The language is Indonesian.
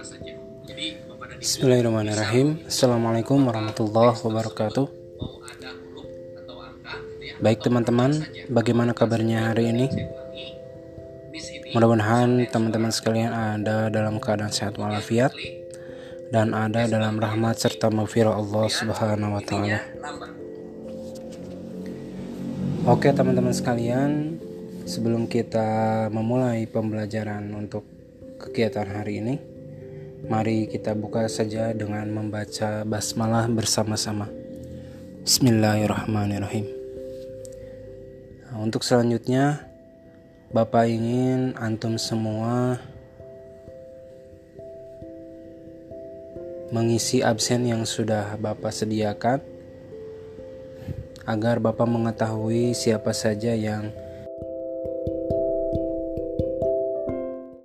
Bismillahirrahmanirrahim. Assalamualaikum warahmatullahi wabarakatuh. Baik teman-teman, bagaimana kabarnya hari ini? Mudah-mudahan teman-teman sekalian ada dalam keadaan sehat walafiat dan ada dalam rahmat serta maghfirah Allah Subhanahu wa taala. Oke, teman-teman sekalian, sebelum kita memulai pembelajaran untuk kegiatan hari ini, Mari kita buka saja dengan membaca basmalah bersama-sama. Bismillahirrahmanirrahim. Nah, untuk selanjutnya, Bapak ingin antum semua mengisi absen yang sudah Bapak sediakan agar Bapak mengetahui siapa saja yang